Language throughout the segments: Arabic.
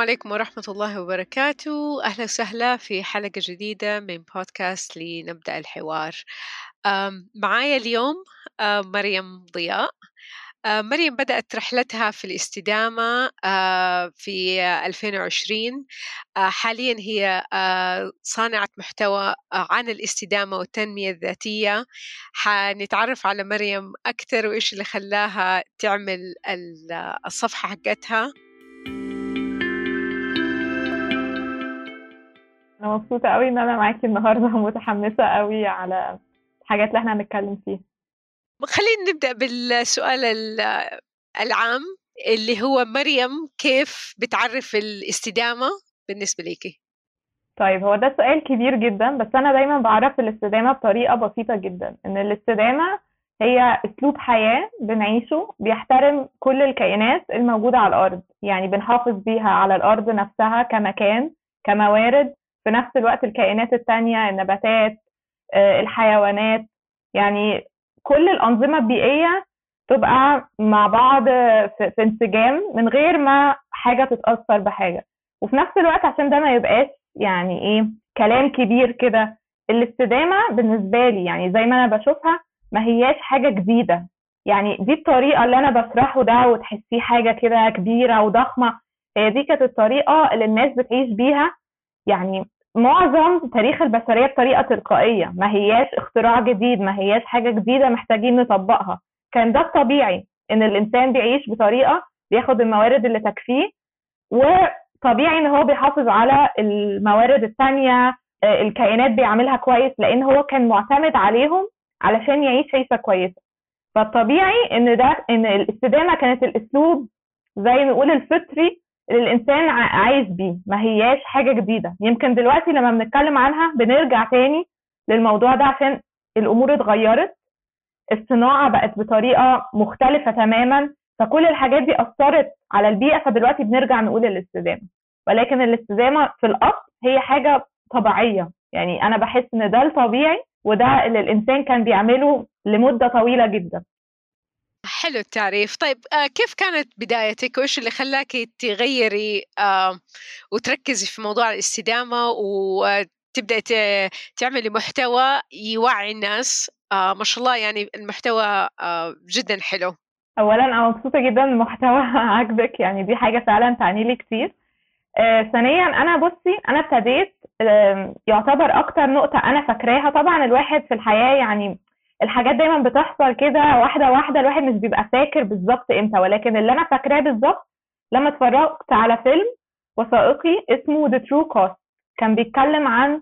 عليكم ورحمة الله وبركاته. أهلا وسهلا في حلقة جديدة من بودكاست لنبدأ الحوار. معايا اليوم مريم ضياء. مريم بدأت رحلتها في الاستدامة في 2020 حاليا هي صانعة محتوى عن الاستدامة والتنمية الذاتية. حنتعرف على مريم أكثر وإيش اللي خلاها تعمل الصفحة حقتها. أنا مبسوطة قوي إن أنا معاكي النهارده ومتحمسة قوي على الحاجات اللي إحنا هنتكلم فيها. خلينا نبدأ بالسؤال العام اللي هو مريم كيف بتعرف الاستدامة بالنسبة ليكي؟ طيب هو ده سؤال كبير جدا بس أنا دايما بعرف الاستدامة بطريقة بسيطة جدا إن الاستدامة هي أسلوب حياة بنعيشه بيحترم كل الكائنات الموجودة على الأرض يعني بنحافظ بيها على الأرض نفسها كمكان كموارد في نفس الوقت الكائنات التانية النباتات الحيوانات. يعني كل الأنظمة البيئية تبقى مع بعض في, انسجام من غير ما حاجة تتأثر بحاجة. وفي نفس الوقت عشان ده ما يبقاش يعني إيه كلام كبير كده الاستدامة بالنسبة لي يعني زي ما أنا بشوفها ما هياش حاجة جديدة. يعني دي الطريقة اللي أنا بشرحه ده وتحسيه حاجة كده كبيرة وضخمة. هي دي كانت الطريقة اللي الناس بتعيش بيها يعني معظم تاريخ البشرية بطريقة تلقائية. ما هياش اختراع جديد ما هياش حاجة جديدة محتاجين نطبقها. كان ده الطبيعي إن الإنسان بيعيش بطريقة بياخد الموارد اللي تكفيه وطبيعي إن هو بيحافظ على الموارد التانية الكائنات بيعملها كويس لأن هو كان معتمد عليهم علشان يعيش عيشة كويسة. فالطبيعي إن ده إن الاستدامة كانت الأسلوب زي نقول الفطري اللي الانسان عايش بيه ما هياش حاجة جديدة. يمكن دلوقتي لما بنتكلم عنها بنرجع تاني للموضوع ده عشان الأمور اتغيرت الصناعة بقت بطريقة مختلفة تماما فكل الحاجات دي أثرت على البيئة فدلوقتي بنرجع نقول الاستدامه ولكن الاستدامه في الأصل هي حاجة طبيعية. يعني أنا بحس إن ده الطبيعي وده اللي الإنسان كان بيعمله لمدة طويلة جدا. حلو التعريف. طيب آه كيف كانت بدايتك؟ وإيش اللي خلاك تغيري آه وتركزي في موضوع الاستدامة وتبدأ تعملي محتوى يوعي الناس؟ آه ما شاء الله يعني المحتوى آه جدا حلو. أولا أنا مبسوطة جدا المحتوى عاجبك يعني دي حاجة فعلا تعني لي كتير. آه ثانيا أنا بصي أنا ابتديت آه يعتبر أكتر نقطة أنا فاكراها طبعا الواحد في الحياة يعني الحاجات دايما بتحصل كده واحدة واحدة الواحد مش بيبقى فاكر بالظبط إمتى. ولكن اللي أنا فاكراه بالظبط لما اتفرجت على فيلم وثائقي اسمه The True Cost كان بيتكلم عن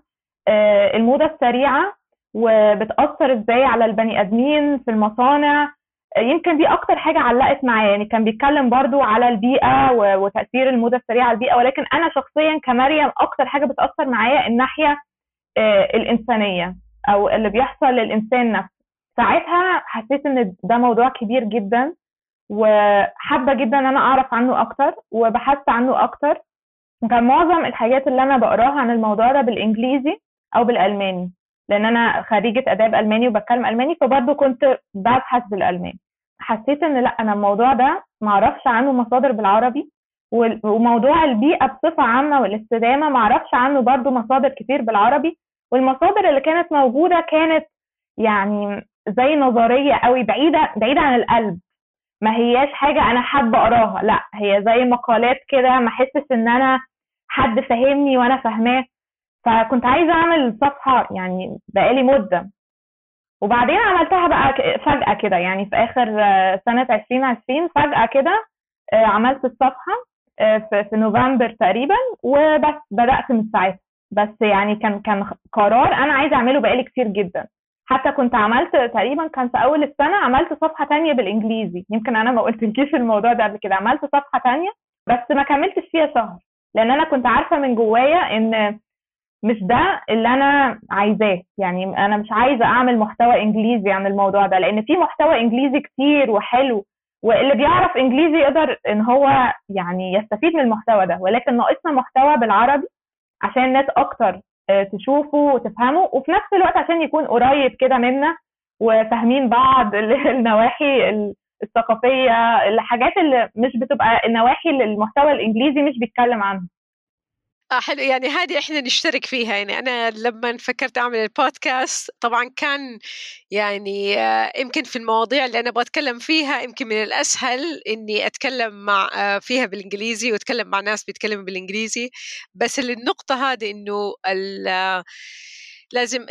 الموضة السريعة وبتأثر إزاي على البني آدمين في المصانع. يمكن دي أكتر حاجة علقت معايا. يعني كان بيتكلم برضو على البيئة وتأثير الموضة السريعة على البيئة. ولكن أنا شخصيا كمريم أكتر حاجة بتأثر معايا الناحية الإنسانية أو اللي بيحصل للإنسان نفسه. ساعتها حسيت إن ده موضوع كبير جدا وحابة جدا إن أنا أعرف عنه أكتر وبحثت عنه أكتر. كان معظم الحاجات اللي أنا بقراها عن الموضوع ده بالإنجليزي أو بالألماني لأن أنا خريجة آداب ألماني وبتكلم ألماني فبرضه كنت ببحث بالألماني. حسيت إن لأ أنا الموضوع ده معرفش عنه مصادر بالعربي وموضوع البيئة بصفة عامة والاستدامة معرفش عنه برضه مصادر كتير بالعربي. والمصادر اللي كانت موجودة كانت يعني زي نظرية قوي بعيدة بعيدة عن القلب. ما هياش حاجة أنا حابة أقراها لأ هي زي مقالات كده ما أحسش إن أنا حد فاهمني وأنا فاهماه. فكنت عايزة أعمل صفحة يعني بقالي مدة. وبعدين عملتها بقى فجأة كده يعني في آخر سنة 2020 فجأة كده عملت الصفحة في نوفمبر تقريبا وبس بدأت من ساعتها. بس يعني كان كان قرار أنا عايزة أعمله بقالي كتير جدا. حتى كنت عملت تقريبا كان في أول السنة عملت صفحة تانية بالإنجليزي. يمكن أنا ما قلتلكيش الموضوع ده قبل كده. عملت صفحة تانية بس ما كملتش فيها شهر. لأن أنا كنت عارفة من جوايا إن مش ده اللي أنا عايزاه. يعني أنا مش عايزة أعمل محتوى إنجليزي عن الموضوع ده. لأن في محتوى إنجليزي كتير وحلو واللي بيعرف إنجليزي يقدر إن هو يعني يستفيد من المحتوى ده. ولكن ناقصنا محتوى بالعربي عشان الناس أكتر تشوفه وتفهمه وفي نفس الوقت عشان يكون قريب كده منا وفاهمين بعض النواحي الثقافية الحاجات اللي مش بتبقى النواحي اللي المحتوى الإنجليزي مش بيتكلم عنها. آه حلو. يعني هذه إحنا نشترك فيها. يعني أنا لما فكرت أعمل البودكاست طبعا كان يعني آه يمكن في المواضيع اللي أنا أبغى أتكلم فيها يمكن من الأسهل إني أتكلم مع آه فيها بالإنجليزي وأتكلم مع ناس بيتكلموا بالإنجليزي. بس النقطة هذه إنه لازم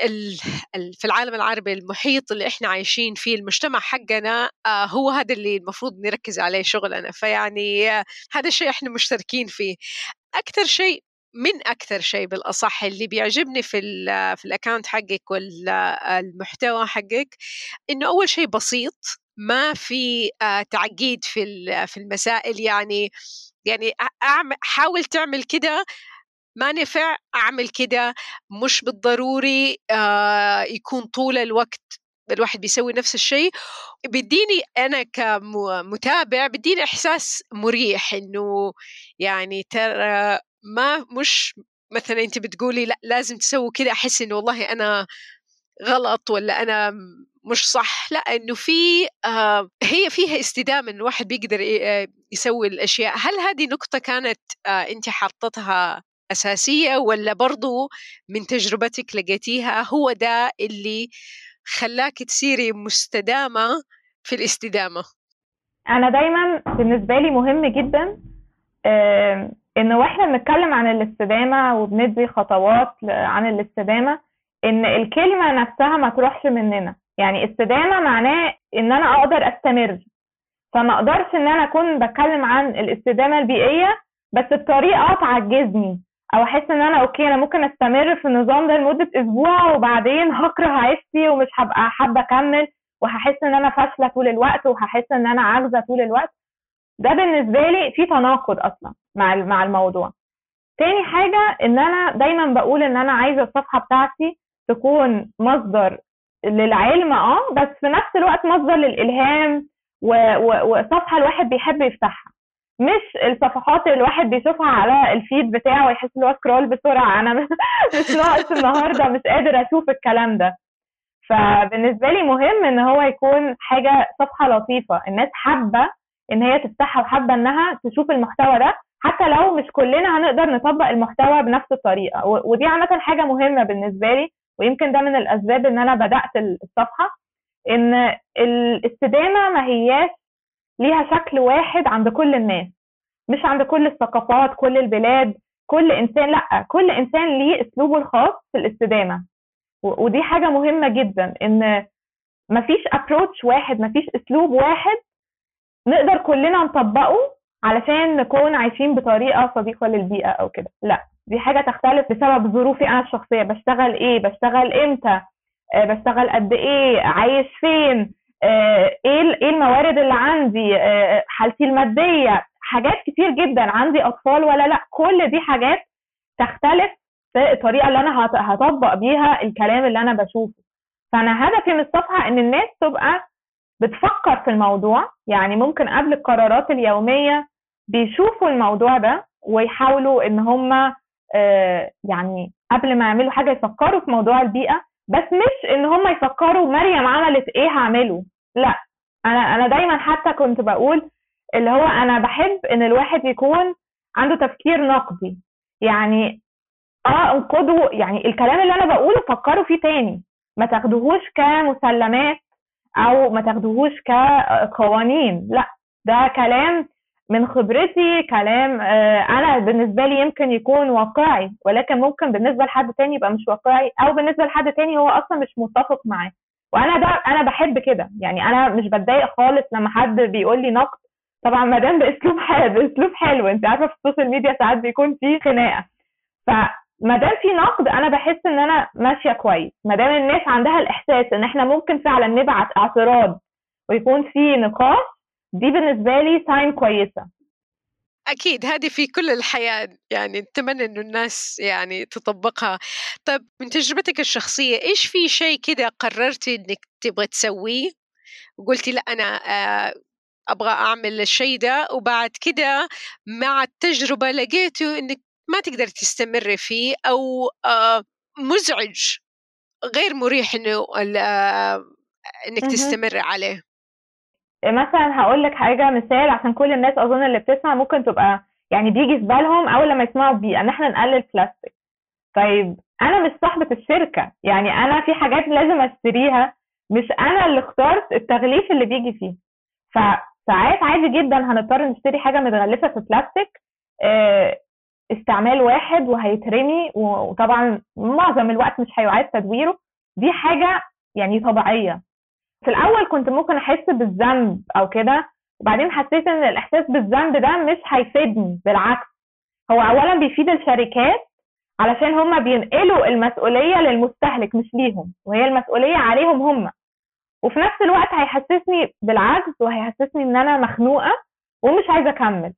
في العالم العربي المحيط اللي إحنا عايشين فيه المجتمع حقنا هو هذا اللي المفروض نركز عليه شغلنا. فيعني هذا الشيء إحنا مشتركين فيه. أكثر شيء من أكثر شيء بالأصح اللي بيعجبني في ال في الاكونت حقك والمحتوى حقك إنه أول شيء بسيط ما في آه، تعقيد في في المسائل يعني يعني حاول تعمل كده ما نفع أعمل كده مش بالضروري آه يكون طول الوقت الواحد بيسوي نفس الشيء. بيديني أنا كمتابع بيديني إحساس مريح إنه يعني ترى ما مش مثلا انت بتقولي لأ لازم تسوي كذا أحس إنه والله أنا غلط ولا أنا مش صح. لأ إنه في آه هي فيها استدامة ان الواحد بيقدر آه، يسوي الأشياء. هل هذه نقطة كانت آه انت حاطتها أساسية ولا برضو من تجربتك لقيتيها هو ده اللي خلاك تصيري مستدامة في الاستدامة؟ أنا دايما بالنسبة لي مهم جدا إن وإحنا بنتكلم عن الاستدامة وبندي خطوات عن الاستدامة إن الكلمة نفسها ما تروحش مننا. يعني استدامة معناه إن أنا أقدر أستمر. فما أقدرش إن أنا أكون بتكلم عن الاستدامة البيئية بس بطريقة تعجزني. أو أحس إن أنا أوكي أنا ممكن أستمر في النظام ده لمدة أسبوع وبعدين هكره عيشتي ومش هبقى حابة أكمل وهحس إن أنا فاشلة طول الوقت وهحس إن أنا عاجزة طول الوقت. ده بالنسبة لي في تناقض أصلا. مع مع الموضوع. تاني حاجة إن أنا دايما بقول إن أنا عايزة الصفحة بتاعتي تكون مصدر للعلم آه بس في نفس الوقت مصدر للإلهام وصفحة الواحد بيحب يفتحها. مش الصفحات اللي الواحد بيشوفها على الفيد بتاعه ويحس إن هو سكرول بسرعة. أنا مش ناقص النهارده مش قادر أشوف الكلام ده. فبالنسبة لي مهم إن هو يكون حاجة صفحة لطيفة. الناس حابة إن هي تفتحها وحابة إنها تشوف المحتوى ده حتى لو مش كلنا هنقدر نطبق المحتوى بنفس الطريقة. ودي عامة حاجة مهمة بالنسبة لي ويمكن ده من الأسباب إن أنا بدأت الصفحة إن الاستدامة ما هياش ليها شكل واحد عند كل الناس. مش عند كل الثقافات كل البلاد كل إنسان لأ كل إنسان ليه أسلوبه الخاص في الاستدامة. ودي حاجة مهمة جدا إن مفيش ابروتش واحد مفيش أسلوب واحد نقدر كلنا نطبقه علشان نكون عايشين بطريقة صديقة للبيئة أو كده. لا دي حاجة تختلف بسبب ظروفي أنا الشخصية. بشتغل إيه؟ بشتغل إمتى؟ آه، بشتغل قد إيه؟ عايش فين؟ آه، إيه إيه الموارد اللي عندي؟ آه، حالتي المادية. حاجات كتير جدا. عندي أطفال ولا لا؟ كل دي حاجات تختلف في الطريقة اللي أنا هطبق بيها الكلام اللي أنا بشوفه. فأنا هدفي من الصفحة إن الناس تبقى بتفكر في الموضوع يعني ممكن قبل القرارات اليومية بيشوفوا الموضوع ده ويحاولوا إن هم آه، يعني قبل ما يعملوا حاجة يفكروا في موضوع البيئة بس مش إن هم يفكروا مريم عملت إيه هعمله. لأ أنا أنا دايما حتى كنت بقول اللي هو أنا بحب إن الواحد يكون عنده تفكير نقدي. يعني آه انقدوا يعني الكلام اللي أنا بقوله فكروا فيه تاني. ما تاخدوهوش كمسلمات أو ما تاخدوهوش كقوانين. لا ده كلام من خبرتي كلام آه، أنا بالنسبة لي يمكن يكون واقعي ولكن ممكن بالنسبة لحد تاني يبقى مش واقعي أو بالنسبة لحد تاني هو أصلا مش متفق معاه وأنا ده أنا بحب كده. يعني أنا مش بتضايق خالص لما حد بيقول لي نقد. طبعا ما دام بأسلوب حلو بأسلوب حلو. أنت عارفة في ال social media ساعات بيكون في خناقة. فما دام في نقد أنا بحس إن أنا ماشية كويس. ما دام الناس عندها الإحساس إن إحنا ممكن فعلا نبعت اعتراض ويكون في نقاش دي بالنسبة لي ساين كويسة. أكيد هذه في كل الحياة يعني نتمنى إنه الناس يعني تطبقها. طيب من تجربتك الشخصية إيش في شيء كذا قررتي إنك تبغى تسويه؟ وقلتي لا أنا آه، أبغى أعمل الشيء ده وبعد كده مع التجربة لقيته إنك ما تقدر تستمري فيه أو آه، مزعج غير مريح إنه آه، إنك تستمر عليه. مثلا هقول لك حاجة مثال عشان كل الناس أظن اللي بتسمع ممكن تبقى يعني بيجي في بالهم أول لما يسمعوا بيئه إن إحنا نقلل بلاستيك طيب أنا مش صاحبة الشركة يعني أنا في حاجات لازم أشتريها مش أنا اللي اخترت التغليف اللي بيجي فيه. فساعات عادي جدا هنضطر نشتري حاجة متغلفة في بلاستيك آه، استعمال واحد وهيترمي وطبعا معظم الوقت مش هيعاد تدويره. دي حاجة يعني طبيعية. في الأول كنت ممكن أحس بالذنب أو كده وبعدين حسيت إن الإحساس بالذنب ده مش هيفيدني بالعكس. هو اولا بيفيد الشركات علشان هم بينقلوا المسؤولية للمستهلك مش ليهم وهي المسؤولية عليهم هم وفي نفس الوقت هيحسسني بالعجز وهيحسسني إن أنا مخنوقة ومش عايزة أكمل.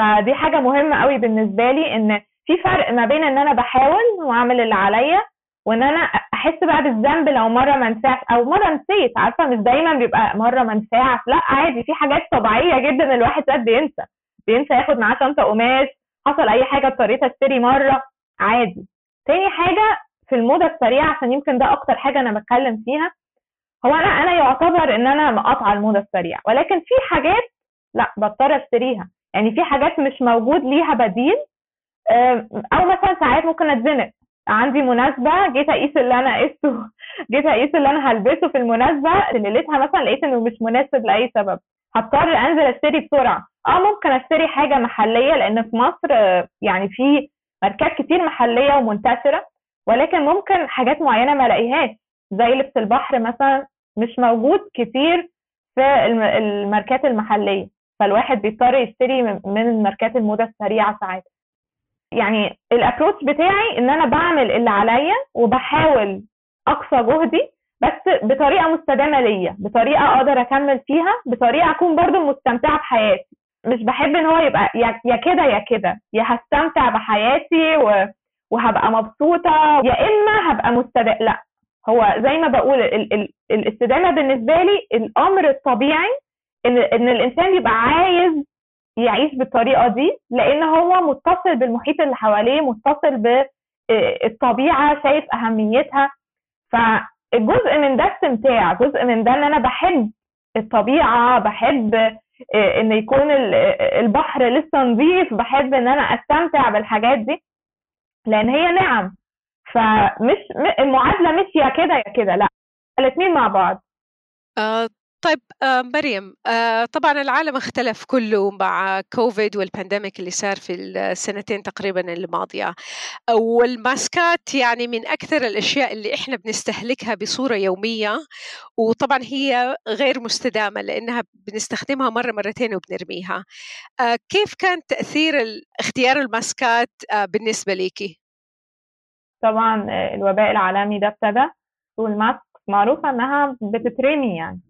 فدي حاجة مهمة قوي بالنسبة لي إن في فرق ما بين إن أنا بحاول وأعمل اللي عليا وإن أنا أحس بقى بالذنب لو مرة ما نفعش أو مرة نسيت عارفة؟ مش دايما بيبقى مرة ما نفعش لأ عادي في حاجات طبيعية جدا الواحد ساعات بينسى. بينسى ياخد معاه شنطة قماش حصل أي حاجة اضطريت أشتري مرة عادي. تاني حاجة في الموضة السريعة عشان يمكن ده أكتر حاجة أنا بتكلم فيها هو أنا أنا يعتبر إن أنا مقاطعة الموضة السريعة ولكن في حاجات لأ بضطر أشتريها. يعني في حاجات مش موجود ليها بديل أو مثلا ساعات ممكن أتزنق. عندي مناسبة جيت أقيس اللي أنا قسته جيت أقيس اللي أنا هلبسه في المناسبة اللي لقيتها مثلا لقيت إنه مش مناسب لأي سبب. هضطر أنزل أشتري بسرعة. أه ممكن أشتري حاجة محلية لأن في مصر يعني في ماركات كتير محلية ومنتشرة ولكن ممكن حاجات معينة ما ألاقيهاش. زي لبس البحر مثلا مش موجود كتير في الماركات المحلية. فالواحد بيضطر يشتري من الماركات الموضة السريعة ساعات. يعني ال approach بتاعي إن أنا بعمل اللي عليا وبحاول أقصى جهدي بس بطريقة مستدامة ليا بطريقة أقدر أكمل فيها بطريقة أكون برضو مستمتعة بحياتي. مش بحب إن هو يبقى يا كده يا كده. يا هستمتع بحياتي و... وهبقى مبسوطة يا إما هبقى مستدامه لا. هو زي ما بقول ال... ال... الاستدامة بالنسبة لي الأمر الطبيعي إن إن الإنسان يبقى عايز يعيش بالطريقة دي لأن هو متصل بالمحيط اللي حواليه متصل بالطبيعه شايف أهميتها. فالجزء من ده استمتاع جزء من ده إن أنا بحب الطبيعة بحب إن يكون البحر لسه نظيف بحب إن أنا أستمتع بالحاجات دي. لأن هي نعم. فمش المعادلة مش يا كده يا كده لأ الاثنين مع بعض. آه طيب آه مريم آه طبعا العالم اختلف كله مع كوفيد وال pandemic اللي صار في السنتين تقريبا الماضية. والماسكات يعني من أكثر الأشياء اللي إحنا بنستهلكها بصورة يومية وطبعا هي غير مستدامة لأنها بنستخدمها مرة مرتين وبنرميها. آه كيف كان تأثير اختيار الماسكات بالنسبة ليكي؟ طبعا الوباء العالمي ده ابتدى والماسك معروفة إنها بتترمي يعني.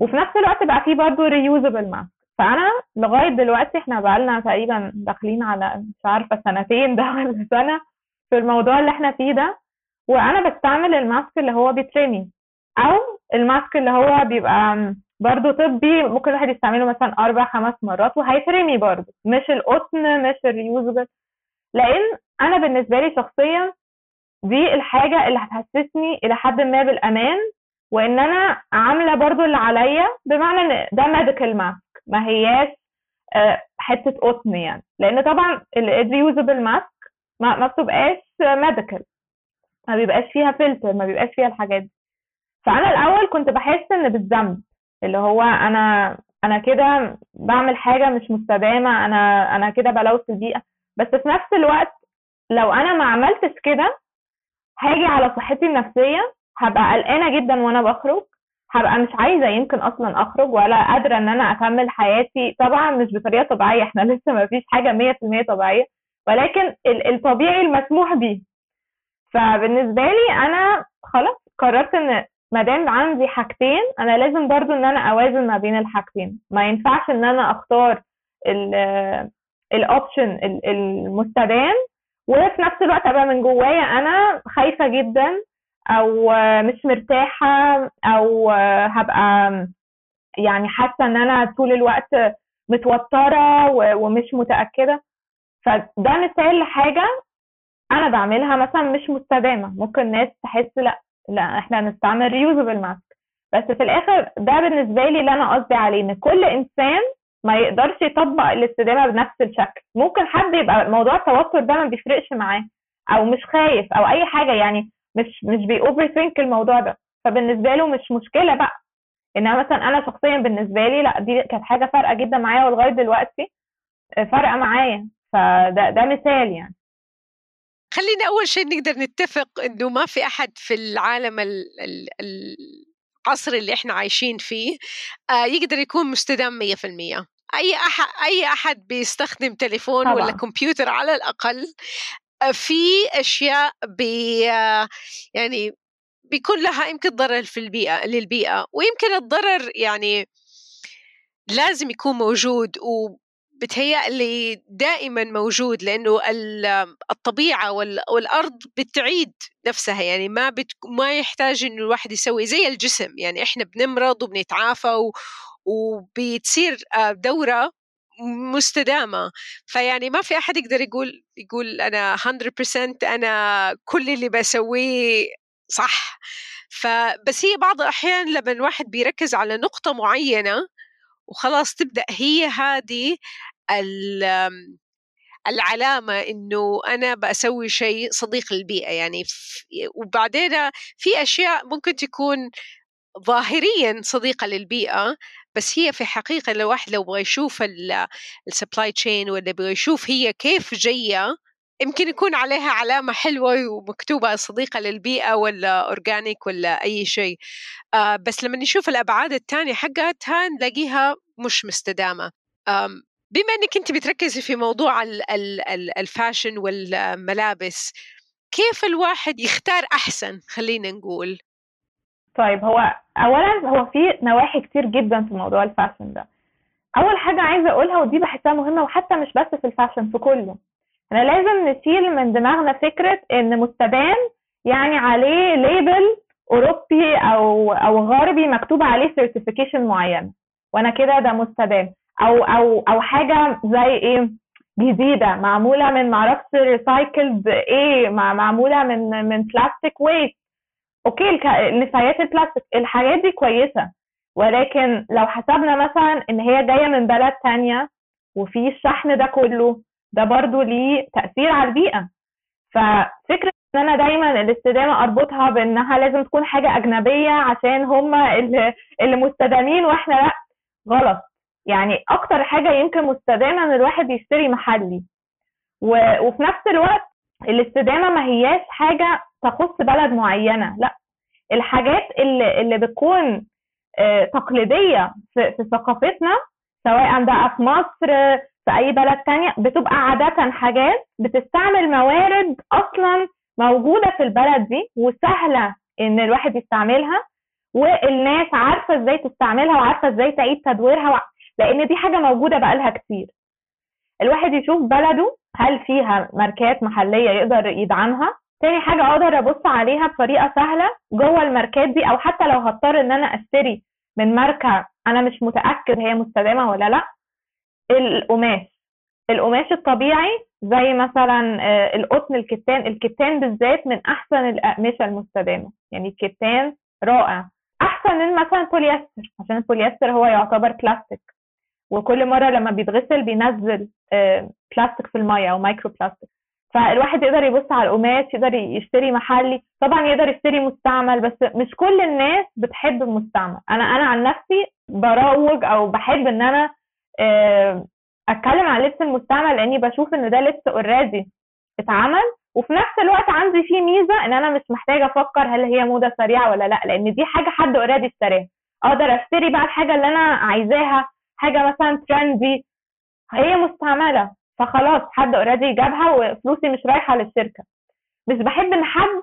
وفي نفس الوقت بقى في برضه ريوزبل ماسك فأنا لغاية دلوقتي إحنا بقالنا تقريبا داخلين على مش عارفة سنتين ده ولا سنة في الموضوع اللي إحنا فيه ده. وأنا بستعمل ال mask اللي هو بيترمي. أو ال mask اللي هو بيبقى برضه طبي ممكن الواحد يستعمله مثلا أربع خمس مرات وهيترمي برضه. مش القطن مش ال reusable لأن أنا بالنسبة لي شخصيا دي الحاجة اللي هتحسسني إلى حد ما بالأمان. وإن أنا عاملة برضو اللي عليا بمعنى إن ده medical mask ما هياش آه، حتة قطن يعني. لأن طبعا ال reusable mask ما, ما بتبقاش medical ما بيبقاش فيها فلتر ما بيبقاش فيها الحاجات دي. فأنا الأول كنت بحس إن بالذنب اللي هو أنا أنا كده بعمل حاجة مش مستدامة أنا أنا كده بلوث البيئة. بس في نفس الوقت لو أنا ما عملتش كده هاجي على صحتي النفسية هبقى قلقانة جدا وأنا بخرج. هبقى مش عايزة يمكن أصلا أخرج ولا قادرة إن أنا أكمل حياتي. طبعا مش بطريقة طبيعية إحنا لسه ما فيش حاجة 100% طبيعية. ولكن الطبيعي المسموح به فبالنسبة لي أنا خلاص قررت إن ما دام عندي حاجتين أنا لازم برضو إن أنا أوازن ما بين الحاجتين. ما ينفعش إن أنا أختار الاوبشن المستدام وفي نفس الوقت أبقى من جوايا أنا خايفة جدا أو مش مرتاحة أو هبقى يعني حاسة إن أنا طول الوقت متوترة ومش متأكدة. فده مثال لحاجة أنا بعملها مثلا مش مستدامة. ممكن ناس تحس لأ لأ إحنا هنستعمل reusable mask بس في الآخر ده بالنسبة لي اللي أنا قصدي عليه إن كل إنسان ما يقدرش يطبق الاستدامة بنفس الشكل. ممكن حد يبقى موضوع التوتر ده ما بيفرقش معاه أو مش خايف أو أي حاجة. يعني مش مش بي overthink الموضوع ده. فبالنسبة له مش مشكلة بقى. انما مثلا أنا شخصيا بالنسبة لي لا دي كانت حاجة فارقة جدا معايا ولغاية دلوقتي فارقة معايا. فده ده مثال يعني. خلينا أول شيء نقدر نتفق إنه ما في أحد في العالم العصر اللي إحنا عايشين فيه آه، يقدر يكون مستدام 100% أي احد أي أحد بيستخدم تليفون طبعا. ولا كمبيوتر على الأقل آه، في أشياء بي يعني بيكون لها يمكن ضرر في البيئة للبيئة ويمكن الضرر يعني لازم يكون موجود و دائما موجود لأنه الطبيعة والأرض بتعيد نفسها يعني ما بت ما يحتاج إنه الواحد يسوي زي الجسم يعني إحنا بنمرض وبنتعافى و... وبتصير آه، دورة مستدامة. فيعني ما في أحد يقدر يقول يقول أنا 100% أنا كل اللي بسويه صح. فبس هي بعض الأحيان لما الواحد بيركز على نقطة معينة وخلاص تبدأ هي هذه العلامة إنه أنا بسوي شيء صديق للبيئة. يعني وبعدين في أشياء ممكن تكون ظاهريا صديقة للبيئة بس هي في حقيقة لو واحد لو بغى يشوف ال supply chain ولا بغى يشوف هي كيف جاية يمكن يكون عليها علامة حلوة ومكتوبة صديقة للبيئة ولا organic ولا أي شيء. آه بس لما نشوف الأبعاد الثانية حقتها نلاقيها مش مستدامة. بما إنك أنت بتركزي في موضوع ال fashion والملابس كيف الواحد يختار أحسن خلينا نقول؟ طيب هو اولا هو في نواحي كتير جدا في موضوع ال fashion ده. أول حاجة عايزة أقولها ودي بحسها مهمة وحتى مش بس في ال fashion في كله. إحنا لازم نشيل من دماغنا فكرة إن مستدام يعني عليه label أوروبي أو أو غربي مكتوب عليه certification معينه وأنا كده ده مستدام أو أو أو حاجة زي إيه؟ جديده معمولة من معرفش recycled إيه؟ معمولة من من plastic waste okay نفايات البلاستيك الحاجات دي كويسة ولكن لو حسبنا مثلا إن هي جاية من بلد تانية وفي الشحن ده كله ده برضو ليه تأثير على البيئة ففكرة إن أنا دايما الاستدامة أربطها بإنها لازم تكون حاجة أجنبية عشان هم اللي, مستدامين وإحنا لأ غلط يعني أكتر حاجة يمكن مستدامة إن الواحد يشتري محلي. وفي نفس الوقت الاستدامة ما هياش حاجة تخص بلد معينة. لا الحاجات اللي اللي بتكون آه، تقليدية في, ثقافتنا سواء بقى في مصر في أي بلد تانية بتبقى عادة حاجات بتستعمل موارد أصلا موجودة في البلد دي وسهلة إن الواحد يستعملها والناس عارفة إزاي تستعملها وعارفة إزاي تعيد تدويرها لأن دي حاجة موجودة بقالها كتير. الواحد يشوف بلده هل فيها ماركات محلية يقدر يدعمها؟ تاني حاجة أقدر أبص عليها بطريقة سهلة جوه الماركات دي أو حتى لو هضطر إن أنا أشتري من ماركة أنا مش متأكد هي مستدامة ولا لأ القماش. القماش الطبيعي زي مثلا آه، القطن الكتان. الكتان بالذات من أحسن الأقمشة المستدامة. يعني الكتان رائع. أحسن من مثلا بوليستر عشان البوليستر هو يعتبر بلاستيك وكل مرة لما بيتغسل بينزل بلاستيك في المية أو micro plastic فالواحد يقدر يبص على القماش يقدر يشتري محلي طبعا يقدر يشتري مستعمل بس مش كل الناس بتحب المستعمل. أنا أنا عن نفسي بروج أو بحب إن أنا أتكلم عن لبس المستعمل لأني بشوف إن ده لبس already اتعمل. وفي نفس الوقت عندي فيه ميزة إن أنا مش محتاجة أفكر هل هي موضة سريعة ولا لأ لأن دي حاجة حد already اشتراها. أقدر أشتري بقى الحاجة اللي أنا عايزاها حاجة مثلا trendy هي مستعملة. فخلاص حد already جابها وفلوسي مش رايحة للشركة. مش بحب إن حد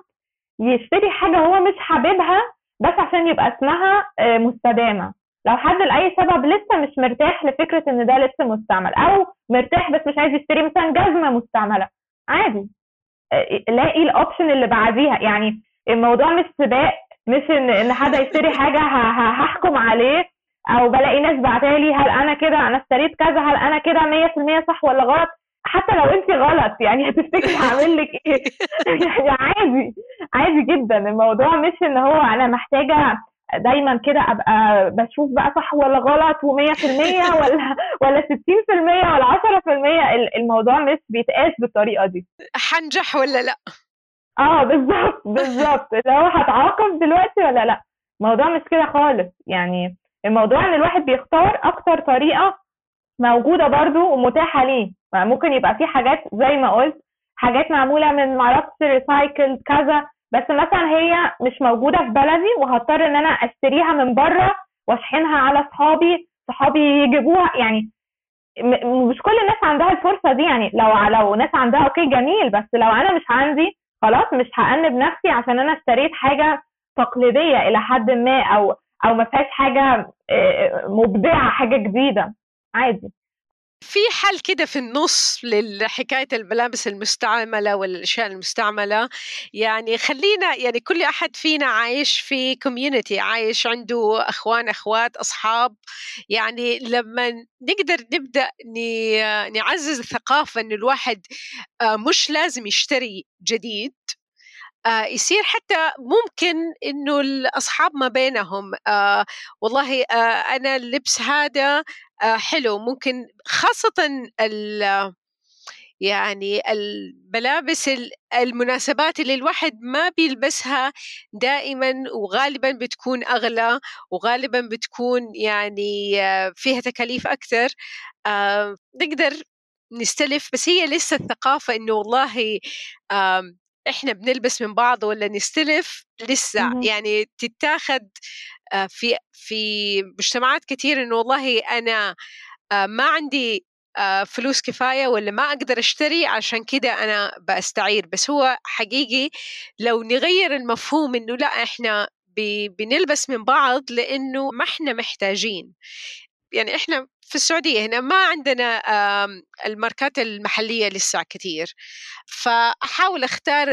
يشتري حاجة هو مش حاببها بس عشان يبقى اسمها آه، مستدامة. لو حد لأي سبب لسه مش مرتاح لفكرة إن ده لسه مستعمل أو مرتاح بس مش عايز يشتري مثلا جزمة مستعملة. عادي. آه، لاقي ال option اللي بعديها؟ يعني الموضوع مش سباق مش إن حد يشتري حاجة هحكم عليه. أو بلاقي ناس بعتالي هل أنا كده؟ أنا اشتريت كذا هل أنا كده 100% صح ولا غلط؟ حتى لو أنت غلط يعني هتفتكري هعمل لك إيه؟ يعني عادي عادي جدا. الموضوع مش إن هو أنا محتاجة دايما كده أبقى بشوف بقى صح ولا غلط و100% ولا ولا 60% ولا 10% الموضوع مش بيتقاس بالطريقة دي. حنجح ولا لأ؟ آه بالظبط بالظبط. لو هتعاقب دلوقتي ولا لأ؟ الموضوع مش كده خالص. يعني الموضوع ان الواحد بيختار أكتر طريقة موجودة برضو ومتاحة ليه. ممكن يبقى في حاجات زي ما قلت حاجات معمولة من معرفش ريسايكل كذا بس مثلا هي مش موجودة في بلدي وهضطر إن أنا أشتريها من بره وأشحنها على اصحابي صحابي يجيبوها. يعني مش كل الناس عندها الفرصة دي. يعني لو لو ناس عندها okay جميل بس لو أنا مش عندي خلاص مش هأنب نفسي عشان أنا اشتريت حاجة تقليدية إلى حد ما أو أو ما فيهاش حاجة آه، مبدعة حاجة جديدة. عادي. في حل كده في النص لحكاية الملابس المستعملة والأشياء المستعملة؟ يعني خلينا يعني كل أحد فينا عايش في community عايش عنده أخوان أخوات أصحاب. يعني لما نقدر نبدأ نعزز الثقافة إنه الواحد آه، مش لازم يشتري جديد آه يصير حتى ممكن إنه الأصحاب ما بينهم آه والله آه أنا اللبس هذا آه حلو. ممكن خاصة يعني الملابس المناسبات اللي الواحد ما بيلبسها دائما وغالبا بتكون أغلى وغالبا بتكون يعني آه، فيها تكاليف أكثر. آه نقدر نستلف بس هي لسه الثقافة إنه والله إحنا بنلبس من بعض ولا نستلف؟ لسه. مم. يعني تتاخد آه، في في مجتمعات كثير إنه والله أنا آه، ما عندي آه، فلوس كفاية ولا ما أقدر أشتري عشان كده أنا بستعير. بس هو حقيقي لو نغير المفهوم إنه لأ إحنا بنلبس من بعض لأنه ما إحنا محتاجين. يعني إحنا في السعودية هنا ما عندنا الماركات المحلية لسه كثير فأحاول أختار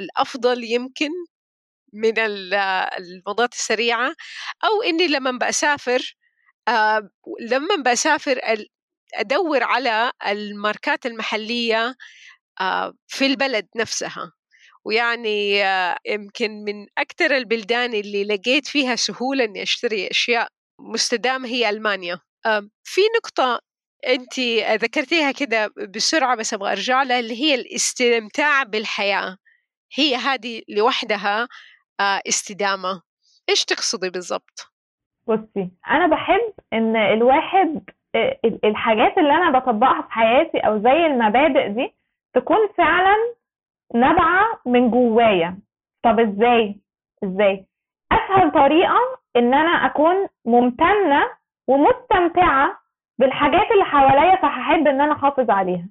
الأفضل يمكن من الموضات السريعة أو إني لما بسافر لما بسافر أدور على الماركات المحلية في البلد نفسها. ويعني يمكن من أكثر البلدان اللي لقيت فيها سهولة إني أشتري أشياء مستدامة هي ألمانيا. في نقطة أنت ذكرتيها كده بسرعة بس أبغى أرجع لها اللي هي الاستمتاع بالحياة هي هذه لوحدها آه، استدامة إيش تقصدي بالضبط؟ بصي أنا بحب إن الواحد آه، الحاجات اللي أنا بطبقها في حياتي أو زي المبادئ دي تكون فعلا نابعة من جوايا طب إزاي؟ إزاي؟ أسهل طريقة إن أنا أكون ممتنة ومستمتعة بالحاجات اللي حواليا فهحب إن أنا أحافظ عليها.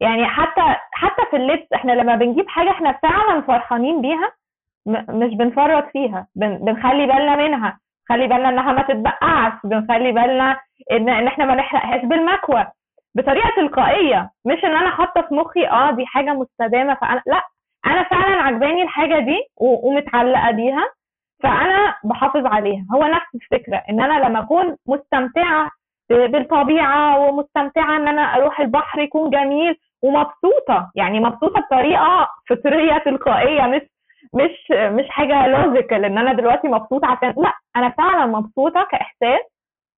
يعني حتى حتى في اللبس إحنا لما بنجيب حاجة إحنا فعلا فرحانين بيها مش بنفرط فيها. بن بنخلي بالنا منها. خلي بالنا إنها ما تتبقعش. بنخلي بالنا ان إن إحنا ما نحرقهاش بالمكوى بطريقة تلقائية. مش إن أنا حاطه في مخي آه دي حاجة مستدامة فأنا لأ. أنا فعلا عجباني الحاجة دي ومتعلقة بيها. فأنا بحافظ عليها. هو نفس الفكرة إن أنا لما أكون مستمتعة بالطبيعة ومستمتعة إن أنا أروح البحر يكون جميل ومبسوطة. يعني مبسوطة بطريقة فطرية تلقائية مش مش مش حاجة logical إن أنا دلوقتي مبسوطة عشان لأ أنا فعلا مبسوطة كإحساس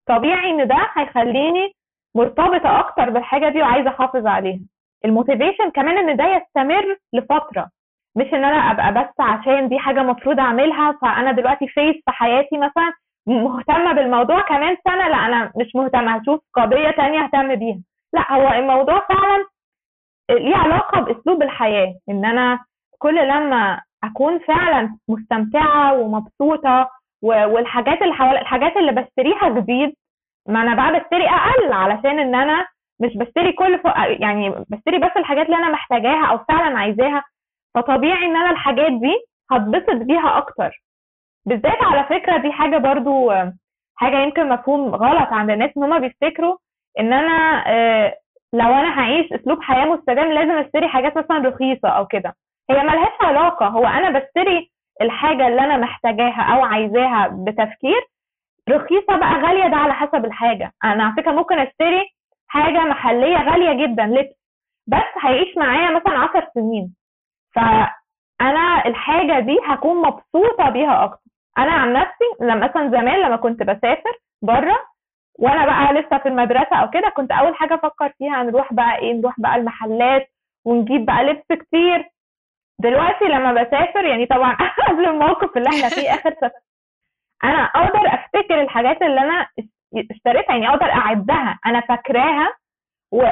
طبيعي إن ده هيخليني مرتبطة أكتر بالحاجة دي وعايزة أحافظ عليها. ال motivation كمان إن ده يستمر لفترة. مش إن أنا أبقى بس عشان دي حاجة مفروض أعملها فأنا دلوقتي phase في حياتي مثلا مهتمة بالموضوع كمان سنة لا أنا مش مهتمة هشوف قضية تانية أهتم بيها. لا هو الموضوع فعلا ليه علاقة بأسلوب الحياة إن أنا كل لما أكون فعلا مستمتعة ومبسوطة والحاجات اللي حوالي الحاجات اللي بشتريها جديد ما أنا بقى بشتري أقل علشان إن أنا مش بشتري كل ف... يعني بشتري بس الحاجات اللي أنا محتاجاها أو فعلا عايزاها. فطبيعي إن أنا الحاجات دي هتبسط بيها أكتر. بالذات على فكرة دي حاجة برضو حاجة يمكن مفهوم غلط عند الناس إن هم بيفتكروا إن أنا آه، لو أنا هعيش أسلوب حياة مستدام لازم أشتري حاجات مثلا رخيصة أو كده. هي ملهاش علاقة. هو أنا بشتري الحاجة اللي أنا محتاجاها أو عايزاها بتفكير رخيصة بقى غالية ده على حسب الحاجة. أنا على فكرة ممكن أشتري حاجة محلية غالية جدا لبس. بس هيعيش معايا مثلا 10 سنين. فأنا الحاجة دي هكون مبسوطة بيها أكتر. أنا عن نفسي لما مثلا زمان لما كنت بسافر بره وأنا بقى لسه في المدرسة أو كده كنت أول حاجة أفكر فيها نروح بقى إيه؟ نروح بقى المحلات ونجيب بقى لبس كتير. دلوقتي لما بسافر يعني طبعا قبل الموقف اللي إحنا فيه آخر سفر أنا أقدر أفتكر الحاجات اللي أنا اشتريتها يعني أقدر أعدها أنا فاكراها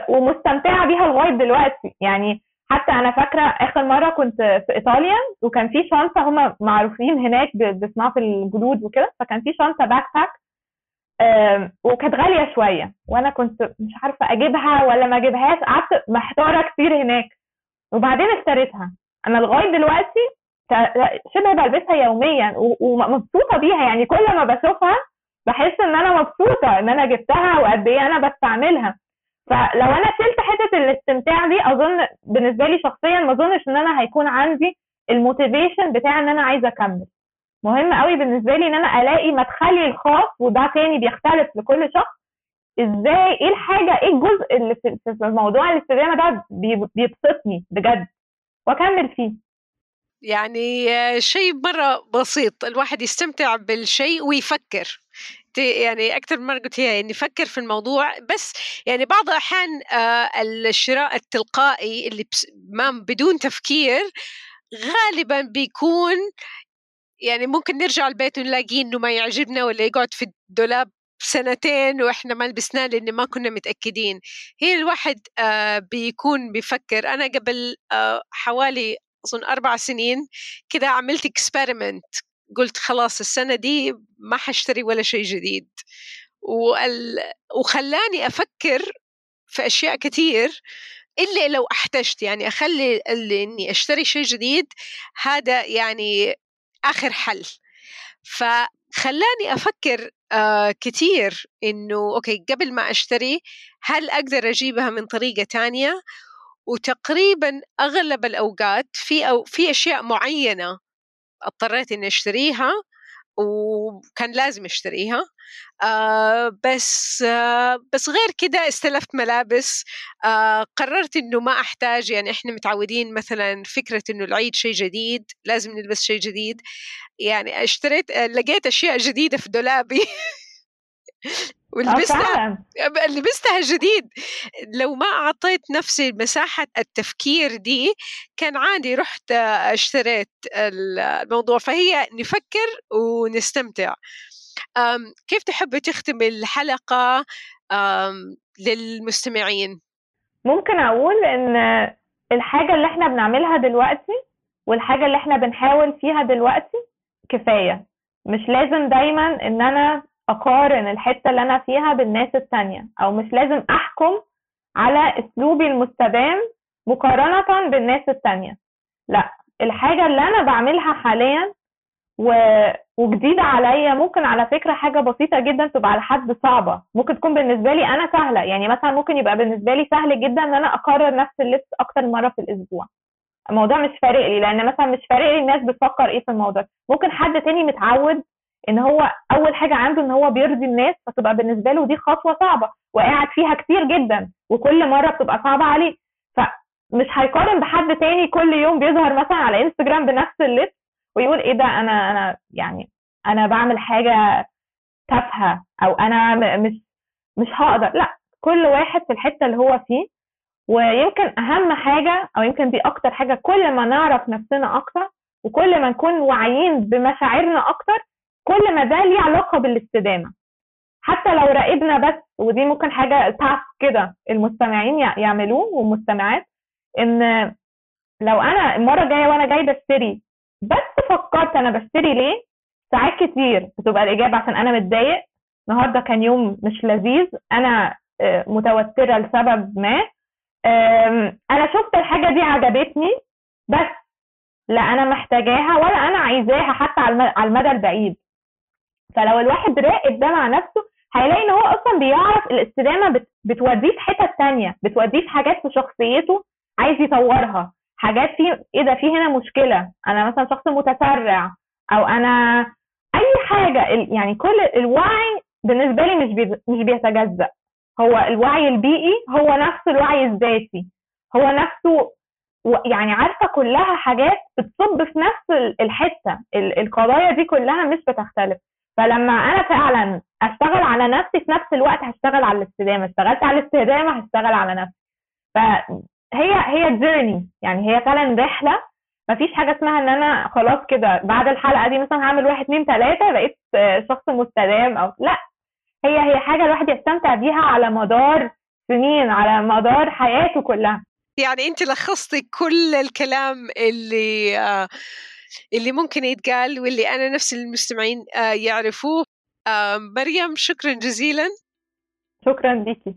ومستمتعة بيها لغاية دلوقتي. يعني حتى أنا فاكرة آخر مرة كنت في إيطاليا وكان في شنطه هم معروفين هناك بصناعه الجلود وكده فكان في شنطه backpack وكانت غالية شوية وأنا كنت مش عارفة أجيبها ولا ما أجيبهاش قعدت محتارة كتير هناك وبعدين اشتريتها. أنا لغاية دلوقتي شبه بلبسها يوميا ومبسوطة بيها يعني كل ما بشوفها بحس إن أنا مبسوطة إن أنا جبتها وقد إيه أنا بستعملها. فلو أنا شلت حتة الاستمتاع دي أظن بالنسبة لي شخصيا ما أظنش إن أنا هيكون عندي الموتيفيشن بتاع إن أنا عايزة أكمل. مهم قوي بالنسبة لي إن أنا ألاقي مدخلي الخاص وده تاني بيختلف لكل شخص. إزاي؟ إيه الحاجة؟ إيه الجزء اللي في موضوع الاستدامه ده بيبسطني بجد؟ وأكمل فيه. يعني شيء مرة بسيط. الواحد يستمتع بالشيء ويفكر. يعني أكثر مرة قلت هي إني فكر في الموضوع بس يعني بعض الأحيان آه، الشراء التلقائي اللي ما بدون تفكير غالبا بيكون يعني ممكن نرجع البيت ونلاقيه إنه ما يعجبنا ولا يقعد في الدولاب سنتين وإحنا ما لبسناه لأن ما كنا متأكدين. هي الواحد آه بيكون بيفكر. أنا قبل آه حوالي أظن أربع سنين كذا عملت اكسبيرمنت قلت خلاص السنة دي ما حاشتري ولا شيء جديد. وال... وخلاني أفكر في أشياء كثير إلا لو أحتجت يعني أخلي اللي إني أشتري شيء جديد هذا يعني آخر حل. فخلاني أفكر آه كثير إنه أوكي قبل ما أشتري هل أقدر أجيبها من طريقة تانية؟ وتقريبا أغلب الأوقات في أو في أشياء معينة اضطريت إني أشتريها وكان لازم أشتريها. آه بس آه بس غير كده استلفت ملابس. آه قررت إنه ما أحتاج يعني إحنا متعودين مثلا فكرة إنه العيد شيء جديد لازم نلبس شيء جديد. يعني اشتريت لقيت أشياء جديدة في دولابي. ولبستها لبستها جديد. لو ما أعطيت نفسي مساحة التفكير دي كان عادي رحت اشتريت الموضوع. فهي نفكر ونستمتع. كيف تحب تختم الحلقة للمستمعين؟ ممكن أقول إن الحاجة اللي إحنا بنعملها دلوقتي والحاجة اللي إحنا بنحاول فيها دلوقتي كفاية. مش لازم دايما إن أنا أقارن الحتة اللي أنا فيها بالناس التانية. أو مش لازم أحكم على أسلوبي المستدام مقارنة بالناس التانية. لا الحاجة اللي أنا بعملها حاليا و... وجديدة عليا ممكن على فكرة حاجة بسيطة جدا تبقى على حد صعبة. ممكن تكون بالنسبة لي أنا سهلة. يعني مثلا ممكن يبقى بالنسبة لي سهل جدا إن أنا اكرر نفس اللبس أكتر مرة في الأسبوع. الموضوع مش فارق لي لأن مثلا مش فارق لي الناس بتفكر إيه في الموضوع. ممكن حد تاني متعود إن هو أول حاجة عنده إن هو بيرضي الناس فتبقى بالنسبة له دي خطوة صعبة وقاعد فيها كتير جدا وكل مرة بتبقى صعبة عليه. فمش هيقارن بحد تاني كل يوم بيظهر مثلا على انستجرام بنفس اللبس ويقول إيه ده أنا أنا يعني أنا بعمل حاجة تافهة أو أنا مش مش هقدر. لا كل واحد في الحتة اللي هو فيه. ويمكن أهم حاجة أو يمكن دي أكتر حاجة كل ما نعرف نفسنا أكتر وكل ما نكون واعيين بمشاعرنا أكتر كل ما ده ليه علاقة بالاستدامة. حتى لو راقبنا بس ودي ممكن حاجة تاسك كده المستمعين يعملوه والمستمعات إن لو أنا المرة الجاية وأنا جاي بشتري بس فكرت أنا بشتري ليه؟ ساعات كتير بتبقى الإجابة عشان أنا متضايق. النهارده كان يوم مش لذيذ أنا آه، متوترة لسبب ما. أنا شفت الحاجة دي عجبتني بس لا أنا محتاجاها ولا أنا عايزاها حتى على المدى البعيد. فلو الواحد راقب ده مع نفسه هيلاقي إن هو أصلا بيعرف الاستدامة بتوديه في حتت تانية بتوديه في حاجات في شخصيته عايز يطورها. حاجات في إيه ده في هنا مشكلة. أنا مثلا شخص متسرع أو أنا أي حاجة يعني كل الوعي بالنسبة لي مش مش بيتجزأ. هو الوعي البيئي هو نفس الوعي الذاتي. هو نفسه يعني عارفة كلها حاجات بتصب في نفس الحتة. القضايا دي كلها مش بتختلف. فلما أنا فعلا اشتغل على نفسي في نفس الوقت هشتغل على الاستدامة. اشتغلت على الاستدامة هشتغل على نفسي. فهي هي جيرني يعني هي فعلا رحلة. مفيش حاجة اسمها إن أنا خلاص كده بعد الحلقة دي مثلا هعمل واحد اتنين تلاتة بقيت شخص مستدام أو لأ. هي هي حاجة الواحد يستمتع بيها على مدار سنين على مدار حياته كلها. يعني أنت لخصتي كل الكلام اللي آه اللي ممكن يتقال واللي أنا نفس المستمعين آه، يعرفوه. مريم شكرا جزيلا. شكرا لك